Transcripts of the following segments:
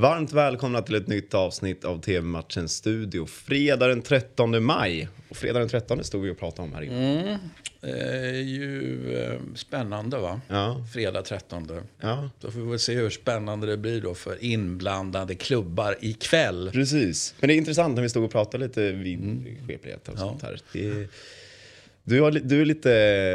Varmt välkomna till ett nytt avsnitt av TV-matchens studio. Fredag den 13 maj. Och fredag den 13 stod vi och pratade om här inne. Mm. Eh, ju eh, spännande va? Ja. Fredag 13. Ja, Då får vi väl se hur spännande det blir då för inblandade klubbar ikväll. precis. Men det är intressant när vi stod och pratade lite vidskeplighet och Ja. sånt här. Det, du, har, du är lite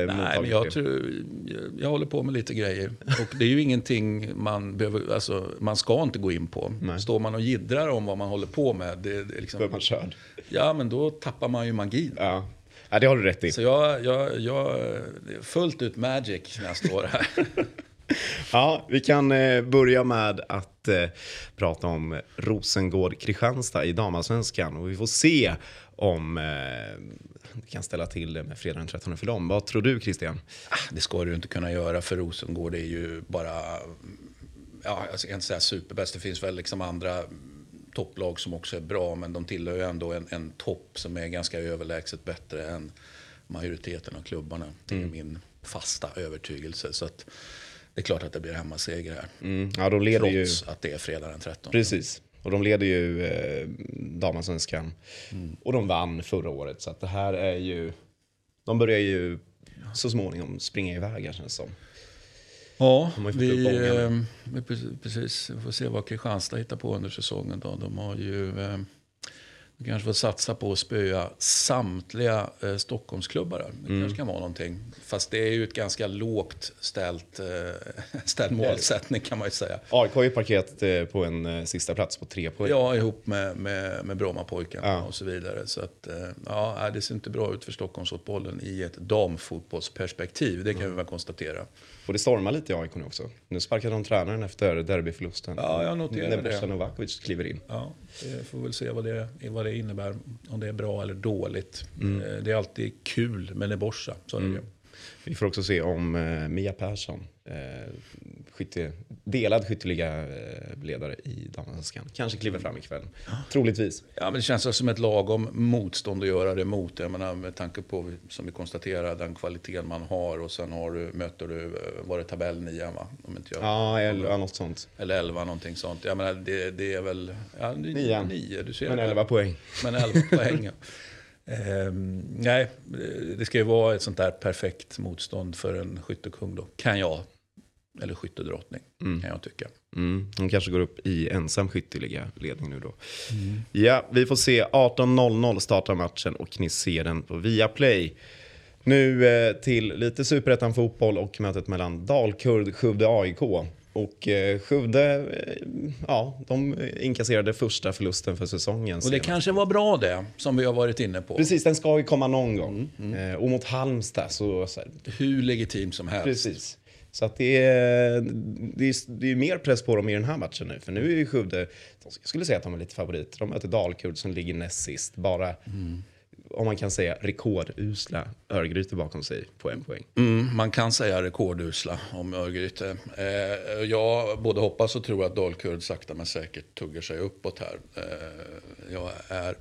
Nej, mottaglig men jag, tror, jag, jag håller på med lite grejer. Och det är ju ingenting man behöver, alltså man ska inte gå in på. Nej. Står man och jiddrar om vad man håller på med, det, det är Då är liksom, man körd. ja men då tappar man ju magin. Ja. ja, det har du rätt i. Så jag, jag, jag, är fullt ut magic när jag står här. Ja, vi kan eh, börja med att eh, prata om Rosengård-Kristianstad i damallsvenskan. Och vi får se om eh, det kan ställa till det med fredag den 13 för dem. Vad tror du Christian? Ah, Det ska du inte kunna göra för Rosengård. Är ju bara, ja, jag ska inte säga superbäst. Det finns väl liksom andra topplag som också är bra. Men de tillhör ju ändå en, en topp som är ganska överlägset bättre än majoriteten av klubbarna. Det är min fasta övertygelse. Så att det är klart att det blir hemmaseger här. Mm, ja, de leder ju... Trots att det är fredag den 13. Precis. Och de leder ju eh, damallsvenskan. Mm. Och de vann förra året. Så att det här är ju... De börjar ju så småningom springa iväg här känns det som. Ja, ju vi, eh, precis, vi får se vad Kristianstad hittar på under säsongen. Då. De har ju eh, de kanske får satsa på att spöa samtliga eh, Stockholmsklubbar. Det Mm. kanske kan vara någonting. Fast det är ju ett ganska lågt ställt, eh, ställd målsättning kan man ju säga. AIK har ju parkerat eh, på en eh, sista plats på tre poäng. Ja, ihop med, med, med Brommapojkarna Ja. och så vidare. Så att, eh, ja, det ser inte bra ut för Stockholmsfotbollen i ett damfotbollsperspektiv. Det kan vi väl konstatera. Och det stormar lite i AIK nu också. Nu sparkar de tränaren efter derbyförlusten. Ja, jag noterar När det. Bosan Novakovic kliver in. Ja, det får väl se vad det, vad det innebär. Om det är bra eller dåligt. Mm. Eh, Det är alltid kul med Neborsa. Så är det ju. Vi får också se om eh, Mia Persson, eh, skytte, delad skytteliga eh, ledare i damallsvenskan, kanske kliver fram ikväll. Troligtvis. Ja, men det känns som ett lagom motstånd att göra det mot. Jag menar, med tanke på, som vi konstaterar, den kvaliteten man har. Och sen har du, möter du, eh, var det tabell 9 va? Om inte jag, Ja, eller ja, något sånt. Eller 11 någonting sånt. Jag menar, det, det är väl... Ja, det- Nian. nio, du ser Men det. 11 poäng. Men 11 poäng. ja. Ehm, nej, det ska ju vara ett sånt där perfekt motstånd för en skyttekung då. Kan jag. Eller skyttedrottning, kan jag tycka. Mm, de kanske går upp i ensam skytteliga ledning nu då. Ja, vi får se. 18.00 startar matchen och ni ser den på Viaplay. Nu eh, till lite superettan fotboll och mötet mellan Dalkurd, Skövde AIK. Och eh, Skövde, eh, ja, de inkasserade första förlusten för säsongen. Och det kanske var bra det, som vi har varit inne på. Precis, den ska ju komma någon gång. Eh, och mot Halmstad så, så här, Hur legitimt som helst. Precis. Så att det är, det, är, det är mer press på dem i den här matchen nu. För nu är ju Skövde, jag skulle säga att de är lite favoriter. De möter Dalkurd som ligger näst sist. Bara, om man kan säga, rekordusla Örgryte bakom sig på en poäng. Mm, man kan säga rekordusla om Örgryte. Eh, jag både hoppas och tror att Dalkurd sakta men säkert tuggar sig uppåt här. Eh, jag är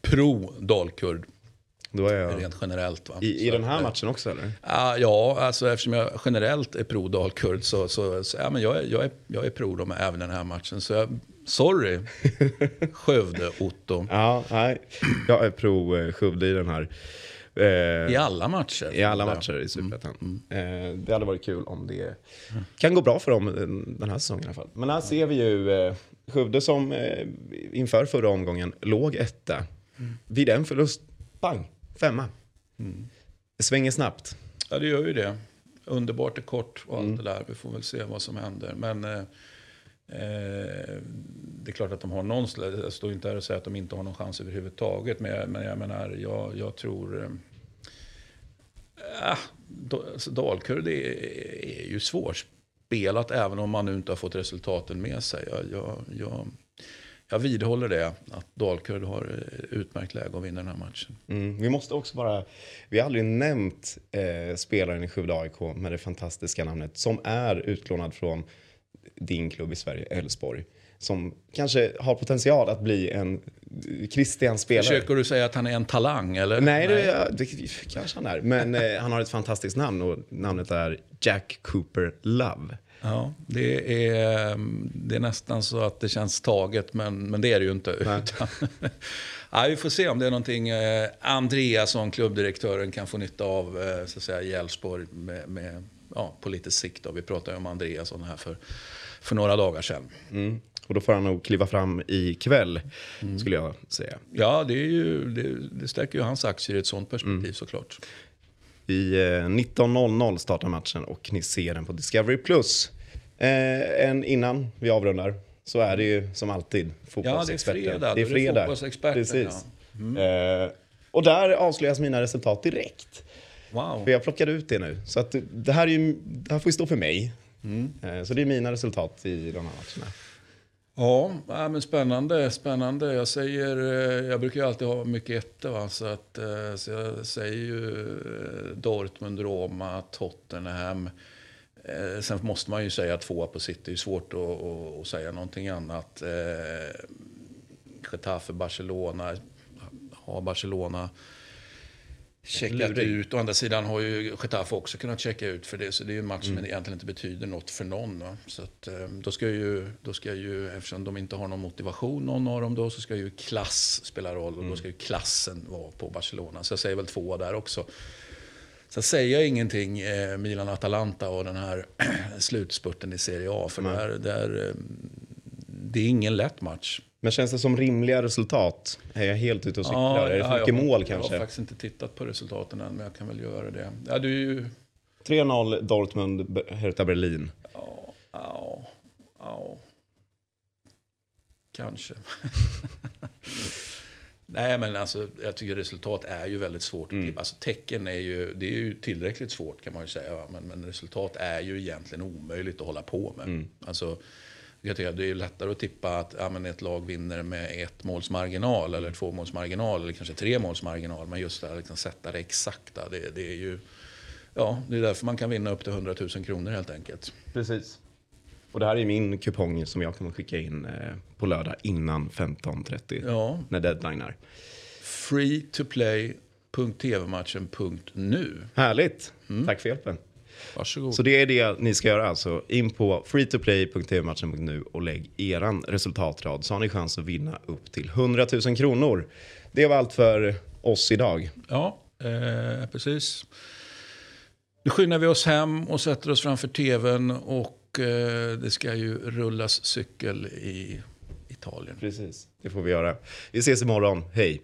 pro Dalkurd då är jag, rent generellt. Va? I, I den här matchen också eller? Ah, ja, alltså eftersom jag generellt är pro Dalkurd så, så, så ja, men jag, är, jag, är, jag är pro dem även den här matchen. Så jag, sorry, Skövde, Otto. Ja, nej. Jag är pro eh, i den här. Eh, I alla matcher. I alla matcher i Superettan. Eh, det hade varit kul om det kan gå bra för dem den här säsongen i alla fall. Men här ser vi ju eh, Skövde som eh, inför förra omgången låg etta. Vid en förlust, bang, femma. Det svänger snabbt. Ja, det gör ju det. Underbart är kort och allt det där. Vi får väl se vad som händer. Men eh, eh, det är klart att de har någon slags... Jag står inte här och säger att de inte har någon chans överhuvudtaget. Men jag, men jag menar, jag, jag tror... Eh, ah, alltså, Dalkurd är, är ju svårspelat även om man nu inte har fått resultaten med sig. Jag, jag, jag, jag vidhåller det, att Dalkurd har eh, utmärkt läge att vinna den här matchen. Mm. Vi måste också bara, vi har aldrig nämnt eh, spelaren i Skövde AIK med det fantastiska namnet som är utlånad från din klubb i Sverige, Elfsborg. Som kanske har potential att bli en Christian-spelare. Försöker du säga att han är en talang? Eller? Nej, det, det kanske han är. Men eh, han har ett fantastiskt namn och namnet är Jack Cooper Love. Ja, det är, det är nästan så att det känns taget, men, men det är det ju inte. Utan, ja, vi får se om det är någonting eh, Andreasson, klubbdirektören, kan få nytta av eh, så att säga, i Elfsborg med, med, ja, på lite sikt. Då. Vi pratade ju om Andreasson här för, för några dagar sedan. Mm. Och då får han nog kliva fram ikväll, mm. skulle jag säga. Ja, det, är ju, det, det stärker ju hans aktier i ett sånt perspektiv mm. såklart. I 19.00 startar matchen och ni ser den på Discovery+. Plus. Eh, en innan vi avrundar så är det ju som alltid fotbollsexperten. Ja, det är fredag. Det är fredag. fotbollsexperten, Precis. Ja. Mm. Eh, och där avslöjas mina resultat direkt. Wow. För jag plockade ut det nu. Så att det, här är ju, det här får ju stå för mig. Mm. Eh, så det är mina resultat i de här matcherna. Ja, men spännande. spännande. Jag, säger, eh, jag brukar ju alltid ha mycket ettor. Så, att, eh, så jag säger ju eh, Dortmund, Roma, Tottenham. Sen måste man ju säga tvåa på City. Det är svårt att, att, att säga någonting annat. Getafe, Barcelona. ja Barcelona checkat ut. Å andra sidan har ju Getafe också kunnat checka ut för det. Så det är ju en match mm. som egentligen inte betyder något för någon. Va? Så att, eh, då ska ju, då ska ju, eftersom de inte har någon motivation, någon av dem då, så ska ju klass spela roll. Och mm. då ska ju klassen vara på Barcelona. Så jag säger väl två där också. Sen säger jag ingenting eh, Milan-Atalanta och den här slutspurten i Serie A. För mm. där, där, eh, det är ingen lätt match. Men känns det som rimliga resultat? Är jag helt ute och cyklar? Ja, är det för mycket mål kanske? Jag har faktiskt inte tittat på resultaten än, men jag kan väl göra det. Ja, ju... 3-0 Dortmund, Hertha Berlin. Ja, ja, ja. Kanske. Nej, men alltså, jag tycker resultat är ju väldigt svårt. Mm. Alltså, tecken är ju, det är ju tillräckligt svårt kan man ju säga. Men, men resultat är ju egentligen omöjligt att hålla på med. Mm. Alltså, jag tycker det är lättare att tippa att ja, men ett lag vinner med ett måls marginal eller två måls marginal eller kanske tre måls marginal. Men just det här liksom sätta det exakta, det, det, är ju... Ja, det är därför man kan vinna upp till 100 000 kronor helt enkelt. Precis. Och det här är min kupong som jag kommer skicka in eh, på lördag innan 15.30. Ja. När deadline är. Free to play.tvmatchen.nu. Härligt. Mm. Tack för hjälpen. Varsågod. Så det är det ni ska göra alltså. In på freetoplay.tvmatchen.nu och lägg eran resultatrad så har ni chans att vinna upp till 100 000 kronor. Det var allt för oss idag. Ja, eh, precis. Nu skyndar vi oss hem och sätter oss framför tvn och eh, det ska ju rullas cykel i Italien. Precis, det får vi göra. Vi ses imorgon. Hej!